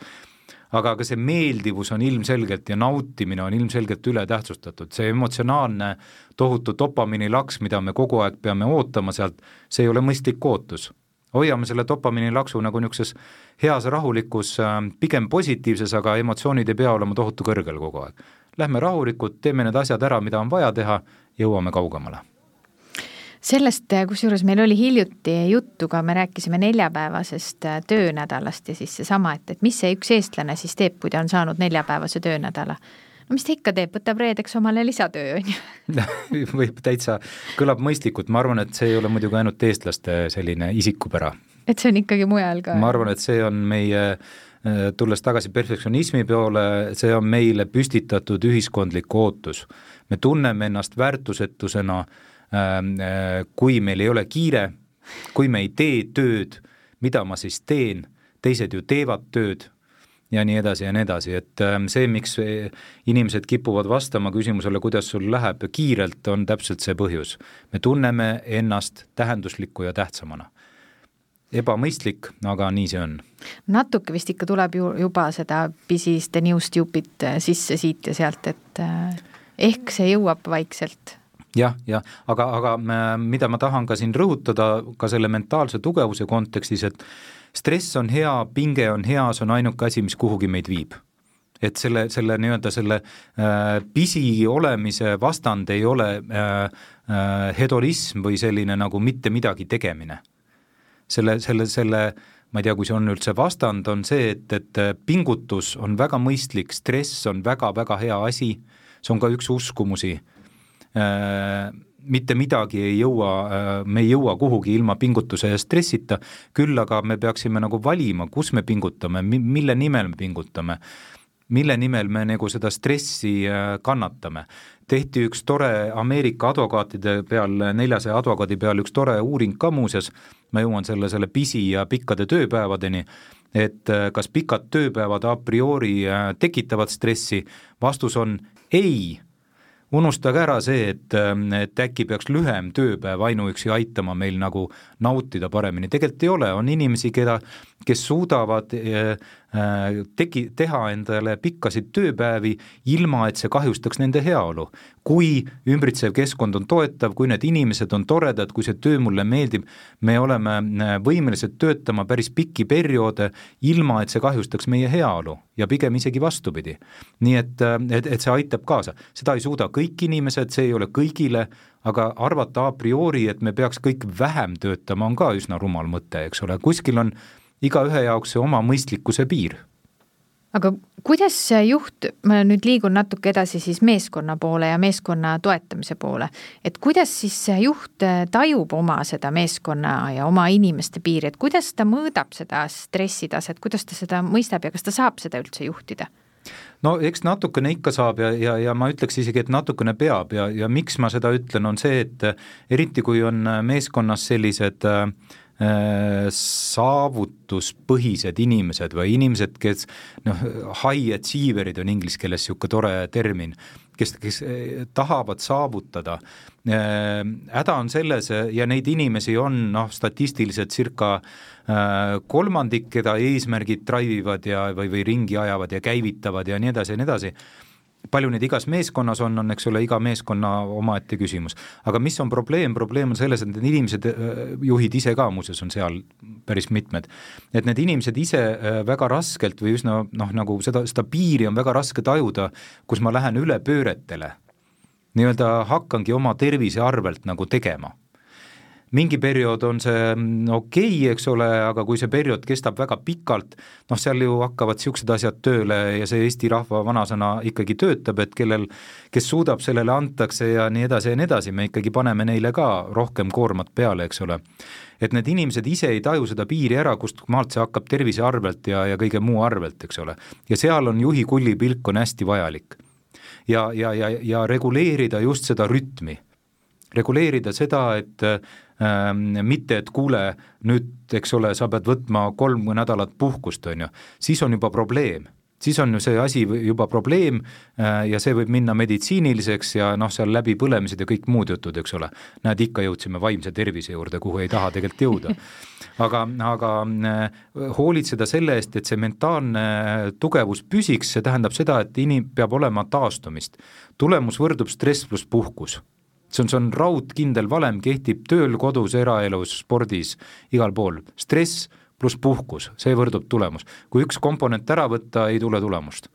aga ka see meeldivus on ilmselgelt ja nautimine on ilmselgelt ületähtsustatud, see emotsionaalne tohutu dopamiinilaks, mida me kogu aeg peame ootama sealt, see ei ole mõistlik ootus hoiame selle dopamiinilaksu nagu niisuguses heas rahulikus, äh, pigem positiivses, aga emotsioonid ei pea olema tohutu kõrgel kogu aeg. Lähme rahulikult, teeme need asjad ära, mida on vaja teha, jõuame kaugemale sellest, äh, kusjuures meil oli hiljuti juttu ka, me rääkisime neljapäevasest äh, töönädalast ja siis seesama, et, et mis see üks eestlane siis teeb, kui ta on saanud neljapäevase töönädala no mis ta ikka teeb, võtab reedeks omale lisatöö, on ju võib täitsa, kõlab mõistlikult, ma arvan, et see ei ole muidugi ainult eestlaste selline isikupära. et see on ikkagi mujal ka? ma arvan, et see on meie äh, tulles tagasi perfektsionismi poole, see on meile püstitatud ühiskondlik ootus. me tunneme ennast väärtusetusena, ähm, äh, kui meil ei ole kiire, kui me ei tee tööd, mida ma siis teen, teised ju teevad tööd ja nii edasi ja nii edasi, et ähm, see, miks inimesed kipuvad vastama küsimusele, kuidas sul läheb kiirelt, on täpselt see põhjus. me tunneme ennast tähendusliku ja tähtsamana. ebamõistlik, aga nii see on. natuke vist ikka tuleb ju juba seda pisist new stupid äh, sisse siit ja sealt, et äh, ehk see jõuab vaikselt jah, jah, aga, aga äh, mida ma tahan ka siin rõhutada ka selle mentaalse tugevuse kontekstis, et stress on hea, pinge on hea, see on ainuke asi, mis kuhugi meid viib et selle, selle nii-öelda selle äh, pisi olemise vastand ei ole äh, äh, hedonism või selline nagu mitte midagi tegemine. selle, selle, selle ma ei tea, kui see on üldse vastand, on see, et, et pingutus on väga mõistlik, stress on väga-väga hea asi, see on ka üks uskumusi äh, mitte midagi ei jõua, me ei jõua kuhugi ilma pingutuse ja stressita, küll aga me peaksime nagu valima, kus me pingutame, mille nimel me pingutame, mille nimel me nagu seda stressi äh, kannatame. tehti üks tore Ameerika advokaatide peal, neljasaja advokaadi peal üks tore uuring ka muuseas, ma jõuan selle, selle pisi- ja pikkade tööpäevadeni, et äh, kas pikad tööpäevad a priori äh, tekitavad stressi, vastus on ei unustage ära see, et, et äkki peaks lühem tööpäev ainuüksi aitama meil nagu nautida paremini, tegelikult ei ole, on inimesi, keda, kes suudavad äh, tegi, teha endale pikkasid tööpäevi, ilma et see kahjustaks nende heaolu. kui ümbritsev keskkond on toetav, kui need inimesed on toredad, kui see töö mulle meeldib, me oleme äh, võimelised töötama päris pikki perioode, ilma et see kahjustaks meie heaolu ja pigem isegi vastupidi. nii et, äh, et, et see aitab kaasa, seda ei suuda kõik inimesed, see ei ole kõigile, aga arvata a priori, et me peaks kõik vähem töötama, on ka üsna rumal mõte, eks ole, kuskil on igaühe jaoks see oma mõistlikkuse piir. Aga kuidas juht, ma nüüd liigun natuke edasi siis meeskonna poole ja meeskonna toetamise poole, et kuidas siis juht tajub oma seda meeskonna ja oma inimeste piiri, et kuidas ta mõõdab seda stressitaset, kuidas ta seda mõistab ja kas ta saab seda üldse juhtida? no eks natukene ikka saab ja, ja, ja ma ütleks isegi, et natukene peab ja, ja miks ma seda ütlen, on see, et eriti kui on meeskonnas sellised äh, Äh, saavutuspõhised inimesed või inimesed, kes noh, high achiever'id on inglise keeles niisugune tore termin, kes, kes äh, tahavad saavutada. Äh, häda on selles ja neid inimesi on noh, statistiliselt circa kolmandik, keda eesmärgid drive ivad ja, või, või ringi ajavad ja käivitavad ja nii edasi ja nii edasi palju neid igas meeskonnas on, on eks ole, iga meeskonna omaette küsimus. aga mis on probleem, probleem on selles, et need inimesed, äh, juhid ise ka muuseas on seal päris mitmed, et need inimesed ise äh, väga raskelt või üsna noh, nagu seda, seda piiri on väga raske tajuda, kus ma lähen üle pööretele. nii-öelda hakkangi oma tervise arvelt nagu tegema mingi periood on see mm, okei okay,, eks ole, aga kui see periood kestab väga pikalt, noh, seal ju hakkavad niisugused asjad tööle ja see Eesti rahva vanasõna ikkagi töötab, et kellel, kes suudab, sellele antakse ja nii edasi ja nii edasi, me ikkagi paneme neile ka rohkem koormat peale, eks ole. et need inimesed ise ei taju seda piiri ära, kust maalt see hakkab tervise arvelt ja, ja kõige muu arvelt, eks ole. ja seal on juhi kullipilk on hästi vajalik. ja, ja, ja, ja reguleerida just seda rütmi reguleerida seda, et mitte et kuule, nüüd eks ole, sa pead võtma kolm nädalat puhkust, on ju, siis on juba probleem siis on ju see asi juba probleem äh, ja see võib minna meditsiiniliseks ja noh, seal läbipõlemised ja kõik muud jutud, eks ole. näed, ikka jõudsime vaimse tervise juurde, kuhu ei taha tegelikult jõuda. aga, aga äh, hoolitseda selle eest, et see mentaalne tugevus püsiks, see tähendab seda, et inim-, peab olema taastumist. tulemus võrdub stress pluss puhkus see on, see on raudkindel valem, kehtib tööl, kodus, eraelus, spordis, igal pool. stress pluss puhkus, see võrdub tulemus. kui üks komponent ära võtta, ei tule tulemust.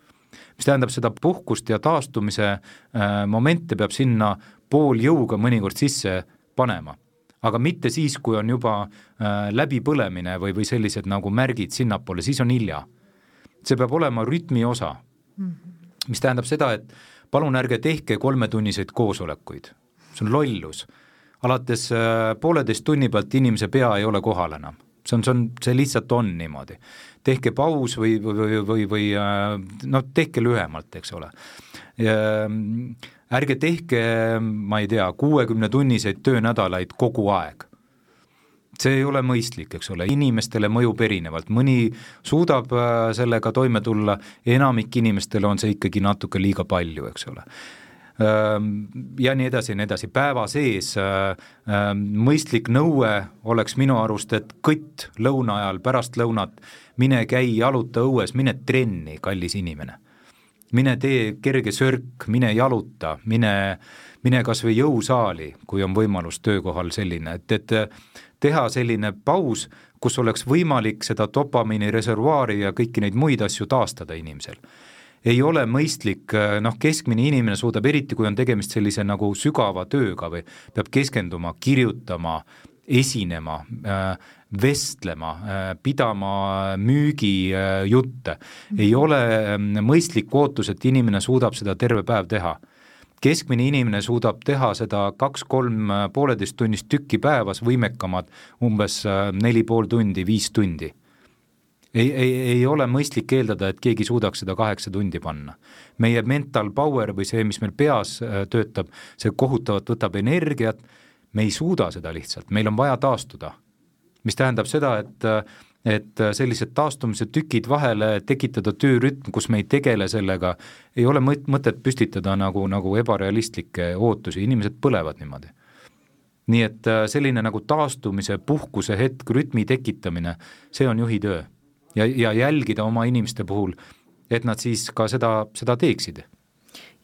mis tähendab seda puhkust ja taastumise äh, momente peab sinna pooljõuga mõnikord sisse panema. aga mitte siis, kui on juba äh, läbipõlemine või, või sellised nagu märgid sinnapoole, siis on hilja. see peab olema rütmi osa mm. -hmm. mis tähendab seda, et palun ärge tehke kolmetunniseid koosolekuid, see on lollus. alates äh, pooleteist tunni pealt inimese pea ei ole kohal enam see on, see on, see lihtsalt on niimoodi. tehke paus või, või, või, või äh, noh, tehke lühemalt, eks ole. ärge tehke, ma ei tea, kuuekümnetunniseid töönädalaid kogu aeg see ei ole mõistlik, eks ole, inimestele mõjub erinevalt, mõni suudab äh, sellega toime tulla, enamik inimestele on see ikkagi natuke liiga palju, eks ole ja nii edasi ja nii edasi, päeva sees mõistlik nõue oleks minu arust, et kõtt lõuna ajal, pärast lõunat, mine käi, jaluta õues, mine trenni, kallis inimene. mine tee kerge sörk, mine jaluta, mine, mine kas või jõusaali, kui on võimalus töökohal selline, et, et teha selline paus, kus oleks võimalik seda dopamiini reservuaari ja kõiki neid muid asju taastada inimesel ei ole mõistlik, äh, noh, keskmine inimene suudab, eriti kui on tegemist sellise nagu sügava tööga või peab keskenduma, kirjutama, esinema, äh, vestlema, äh, pidama müügijutte, ei ole ähm, mõistlik ootus, et inimene suudab seda terve päev teha. Keskmine inimene suudab teha seda kaks-kolm pooleteist tunnist tükki päevas, võimekamad umbes neli pool tundi, viis tundi ei, ei, ei ole mõistlik eeldada, et keegi suudaks seda kaheksa tundi panna. meie mental power või see, mis meil peas äh, töötab, see kohutavalt võtab energiat, me ei suuda seda lihtsalt, meil on vaja taastuda. mis tähendab seda, et äh, et sellised taastumise tükid vahele, tekitada töörütm, kus me ei tegele sellega, ei ole mõt-, mõtet püstitada nagu, nagu ebarealistlikke ootusi, inimesed põlevad niimoodi nii et äh, selline nagu taastumise, puhkuse hetk, rütmi tekitamine, see on juhi töö ja, ja jälgida oma inimeste puhul, et nad siis ka seda, seda teeksid.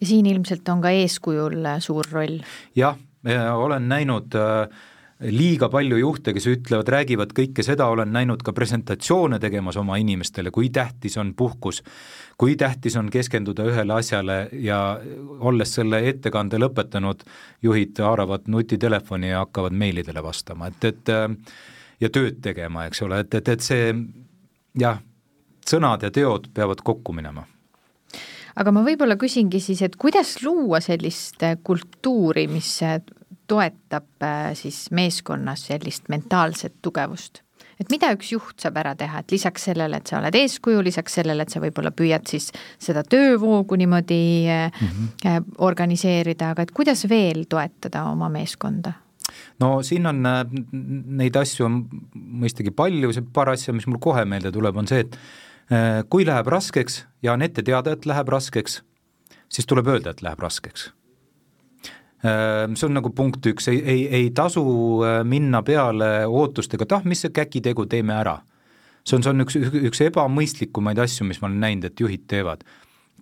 ja siin ilmselt on ka eeskujul äh, suur roll? jah, olen näinud äh, liiga palju juhte, kes ütlevad, räägivad kõike seda, olen näinud ka presentatsioone tegemas oma inimestele, kui tähtis on puhkus, kui tähtis on keskenduda ühele asjale ja olles selle ettekande lõpetanud, juhid haaravad nutitelefoni ja hakkavad meilidele vastama, et, et äh, ja tööd tegema, eks ole, et, et, et see jah, sõnad ja teod peavad kokku minema aga ma võib-olla küsingi siis, et kuidas luua sellist kultuuri, mis toetab äh, siis meeskonnas sellist mentaalset tugevust? et mida üks juht saab ära teha, et lisaks sellele, et sa oled eeskuju, lisaks sellele, et sa võib-olla püüad siis seda töövoogu niimoodi mm -hmm. organiseerida, aga et kuidas veel toetada oma meeskonda? No siin on äh, neid asju on mõistagi palju, see paar asja, mis mul kohe meelde tuleb, on see, et äh, kui läheb raskeks ja on ette teada, et läheb raskeks, siis tuleb öelda, et läheb raskeks. Äh, see on nagu punkt üks, ei, ei, ei tasu minna peale ootustega, et ah, mis see käkitegu, teeme ära. see on, see on üks, üks ebamõistlikumaid asju, mis ma olen näinud, et juhid teevad.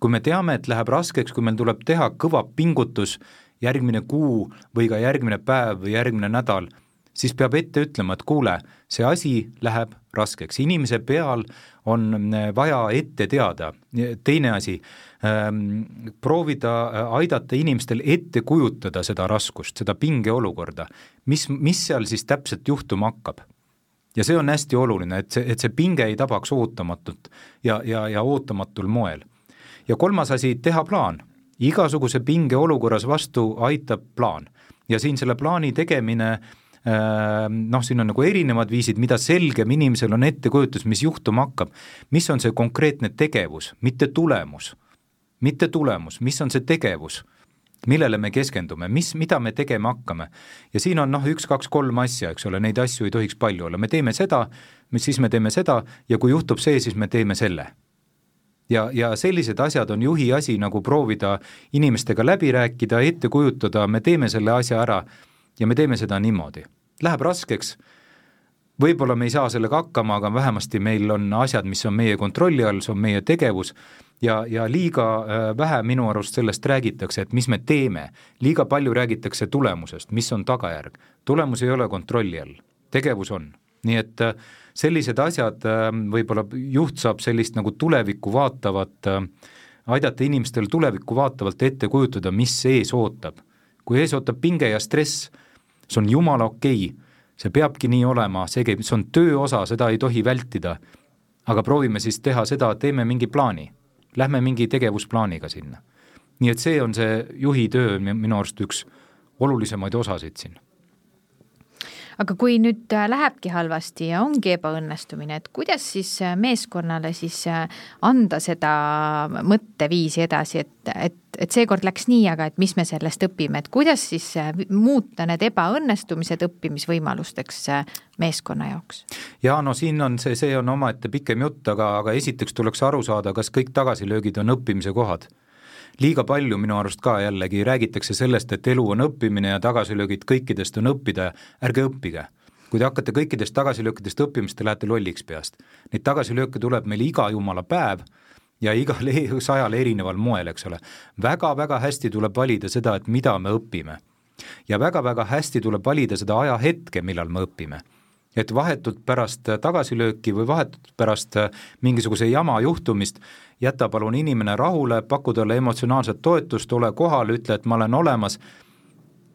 kui me teame, et läheb raskeks, kui meil tuleb teha kõva pingutus järgmine kuu või ka järgmine päev või järgmine nädal, siis peab ette ütlema, et kuule, see asi läheb raskeks, inimese peal on äh, vaja ette teada, teine asi ähm,, proovida äh, aidata inimestel ette kujutada seda raskust, seda pingeolukorda, mis, mis seal siis täpselt juhtuma hakkab? Ja see on hästi oluline, et see, et see pinge ei tabaks ootamatult ja, ja, ja ootamatul moel. ja kolmas asi, teha plaan igasuguse pinge olukorras vastu aitab plaan. Ja siin selle plaani tegemine äh, noh, siin on nagu erinevad viisid, mida selgem inimesel on ettekujutus, mis juhtuma hakkab, mis on see konkreetne tegevus, mitte tulemus, mitte tulemus, mis on see tegevus, millele me keskendume, mis, mida me tegema hakkame. ja siin on noh, üks-kaks-kolm asja, eks ole, neid asju ei tohiks palju olla, me teeme seda, siis me teeme seda ja kui juhtub see, siis me teeme selle ja, ja sellised asjad on juhi asi nagu proovida inimestega läbi rääkida, ette kujutada, me teeme selle asja ära ja me teeme seda niimoodi. Läheb raskeks, võib-olla me ei saa sellega hakkama, aga vähemasti meil on asjad, mis on meie kontrolli all, see on meie tegevus ja, ja liiga äh, vähe minu arust sellest räägitakse, et mis me teeme. liiga palju räägitakse tulemusest, mis on tagajärg. tulemus ei ole kontrolli all, tegevus on. nii et äh, sellised asjad, äh, võib-olla juht saab sellist nagu tulevikku vaatavat, aidata inimestel tulevikku vaatavalt ette kujutada, mis ees ootab. kui ees ootab pinge ja stress, see on jumala okei okay., see peabki nii olema, see käib, see on töö osa, seda ei tohi vältida. aga proovime siis teha seda, teeme mingi plaani lähme mingi tegevusplaaniga sinna. nii et see on see juhi töö minu arust üks olulisemaid osasid siin aga kui nüüd äh, lähebki halvasti ja ongi ebaõnnestumine, et kuidas siis äh, meeskonnale siis äh, anda seda mõtteviisi edasi, et, et, et seekord läks nii, aga et mis me sellest õpime, et kuidas siis muuta need ebaõnnestumised õppimisvõimalusteks meeskonna jaoks? jaa, no siin on see, see on omaette pikem jutt, aga, aga esiteks tuleks aru saada, kas kõik tagasilöögid on õppimise kohad liiga palju minu arust ka jällegi räägitakse sellest, et elu on õppimine ja tagasilöögid kõikidest on õppida, ärge õppige. kui te hakkate kõikidest tagasilöökidest õppima, siis te lähete lolliks peast. Neid tagasilööke tuleb meil iga jumala päev ja igal sajal erineval moel, eks ole väga,. väga-väga hästi tuleb valida seda, et mida me õpime. ja väga-väga hästi tuleb valida seda ajahetke, millal me õpime et vahetult pärast tagasilööki või vahetult pärast mingisuguse jama juhtumist jäta palun inimene rahule, paku talle emotsionaalset toetust, ole kohal, ütle, et ma olen olemas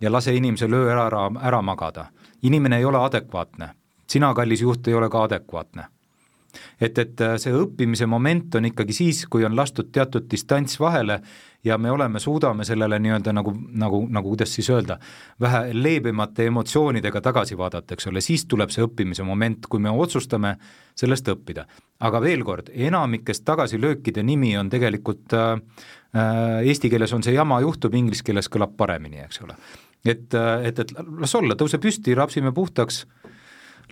ja lase inimesel öö ära, ära, ära magada. inimene ei ole adekvaatne, sina, kallis juht, ei ole ka adekvaatne et, et see õppimise moment on ikkagi siis, kui on lastud teatud distants vahele ja me oleme, suudame sellele nii-öelda nagu, nagu, nagu kuidas siis öelda, vähe leebemate emotsioonidega tagasi vaadata, eks ole, siis tuleb see õppimise moment, kui me otsustame sellest õppida. aga veel kord, enamikest tagasilöökide nimi on tegelikult äh, äh, eesti keeles on see jama juhtub, inglise keeles kõlab paremini, eks ole. et, äh, et, et las olla, tõuse püsti, rapsime puhtaks äh,,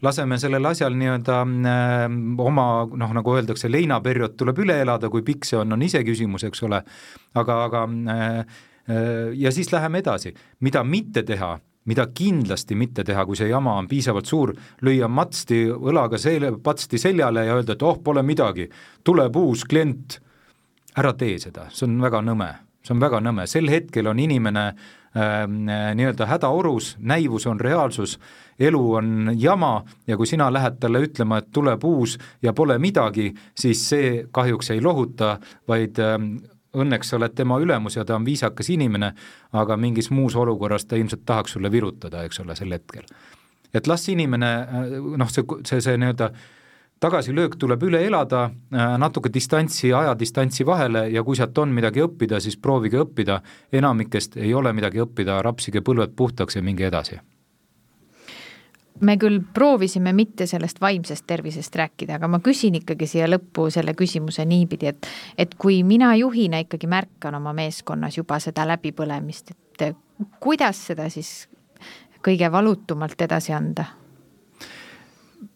laseme sellel asjal nii-öelda äh, oma noh, nagu öeldakse, leinaperiood tuleb üle elada, kui pikk see on, on iseküsimus, eks ole, aga, aga äh, äh, ja siis läheme edasi, mida mitte teha, mida kindlasti mitte teha, kui see jama on piisavalt suur, lüüa matsti õlaga sel-, patsti seljale ja öelda, et oh, pole midagi, tuleb uus klient, ära tee seda, see on väga nõme, see on väga nõme, sel hetkel on inimene äh, nii-öelda hädaorus, näivus on reaalsus elu on jama ja kui sina lähed talle ütlema, et tuleb uus ja pole midagi, siis see kahjuks ei lohuta, vaid ähm, õnneks sa oled tema ülemus ja ta on viisakas inimene, aga mingis muus olukorras ta ilmselt tahaks sulle virutada, eks ole, sel hetkel. et las inimene äh, noh, see, see, see nii-öelda tagasilöök tuleb üle elada, äh, natuke distantsi, ajadistantsi vahele ja kui sealt on midagi õppida, siis proovige õppida, enamikest ei ole midagi õppida, rapsige põlved puhtaks ja minge edasi me küll proovisime mitte sellest vaimsest tervisest rääkida, aga ma küsin ikkagi siia lõppu selle küsimuse niipidi, et et kui mina juhina ikkagi märkan oma meeskonnas juba seda läbipõlemist, et kuidas seda siis kõige valutumalt edasi anda?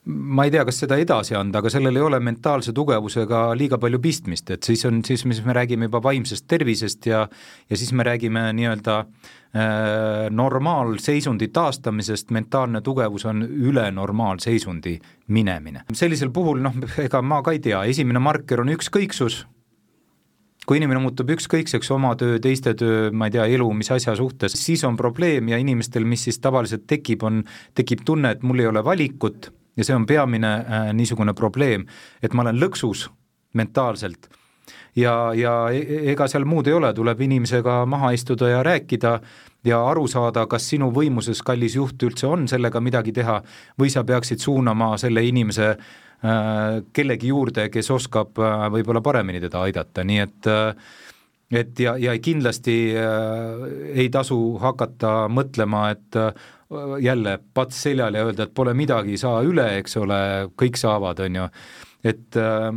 Ma ei tea, kas seda edasi anda, aga sellel ei ole mentaalse tugevusega liiga palju pistmist, et siis on, siis me räägime juba vaimsest tervisest ja ja siis me räägime nii-öelda äh, normaalseisundi taastamisest, mentaalne tugevus on üle normaalseisundi minemine. sellisel puhul noh, ega ma ka ei tea, esimene marker on ükskõiksus, kui inimene muutub ükskõikseks oma töö, teiste töö, ma ei tea, elu, mis asja suhtes, siis on probleem ja inimestel, mis siis tavaliselt tekib, on, tekib tunne, et mul ei ole valikut ja see on peamine äh, niisugune probleem, et ma olen lõksus mentaalselt. Ja, ja e-, e-, ega seal muud ei ole, tuleb inimesega maha istuda ja rääkida ja aru saada, kas sinu võimuses, kallis juht, üldse on sellega midagi teha või sa peaksid suunama selle inimese äh, kellegi juurde, kes oskab äh, võib-olla paremini teda aidata, nii et äh, et ja, ja kindlasti äh, ei tasu hakata mõtlema, et äh, jälle pats seljal ja öelda, et pole midagi, saa üle, eks ole, kõik saavad, on ju. et äh,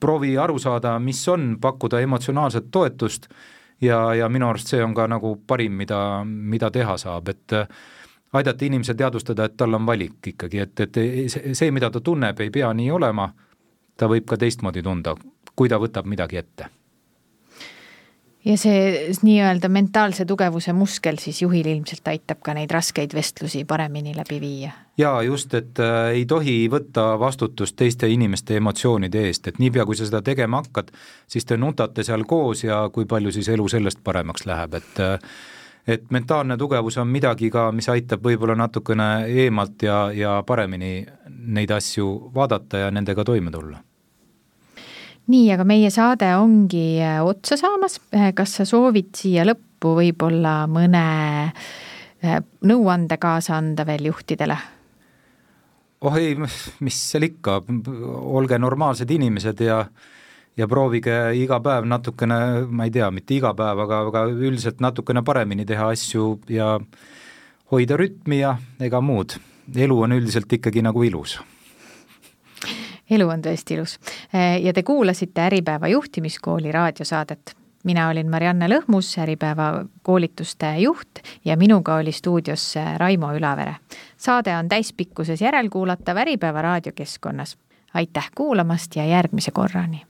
proovi aru saada, mis on, pakkuda emotsionaalset toetust ja, ja minu arust see on ka nagu parim, mida, mida teha saab, et äh, aidata inimesel teadvustada, et tal on valik ikkagi, et, et see, mida ta tunneb, ei pea nii olema, ta võib ka teistmoodi tunda, kui ta võtab midagi ette ja see nii-öelda mentaalse tugevuse muskel siis juhil ilmselt aitab ka neid raskeid vestlusi paremini läbi viia? jaa, just, et äh, ei tohi võtta vastutust teiste inimeste emotsioonide eest, et niipea, kui sa seda tegema hakkad, siis te nutate seal koos ja kui palju siis elu sellest paremaks läheb, et äh, et mentaalne tugevus on midagi ka, mis aitab võib-olla natukene eemalt ja, ja paremini neid asju vaadata ja nendega toime tulla nii, aga meie saade ongi äh, otsa saamas, äh, kas sa soovid siia lõppu võib-olla mõne äh, nõuande kaasa anda veel juhtidele? oh ei, mis seal ikka, olge normaalsed inimesed ja ja proovige iga päev natukene, ma ei tea, mitte iga päev, aga, aga üldiselt natukene paremini teha asju ja hoida rütmi ja ega muud. elu on üldiselt ikkagi nagu ilus elu on tõesti ilus. ja te kuulasite Äripäeva juhtimiskooli raadiosaadet. mina olin Marianne Lõhmus, Äripäeva koolituste juht ja minuga oli stuudios Raimo Ülavere. saade on täispikkuses järelkuulatav Äripäeva raadiokeskkonnas. aitäh kuulamast ja järgmise korrani!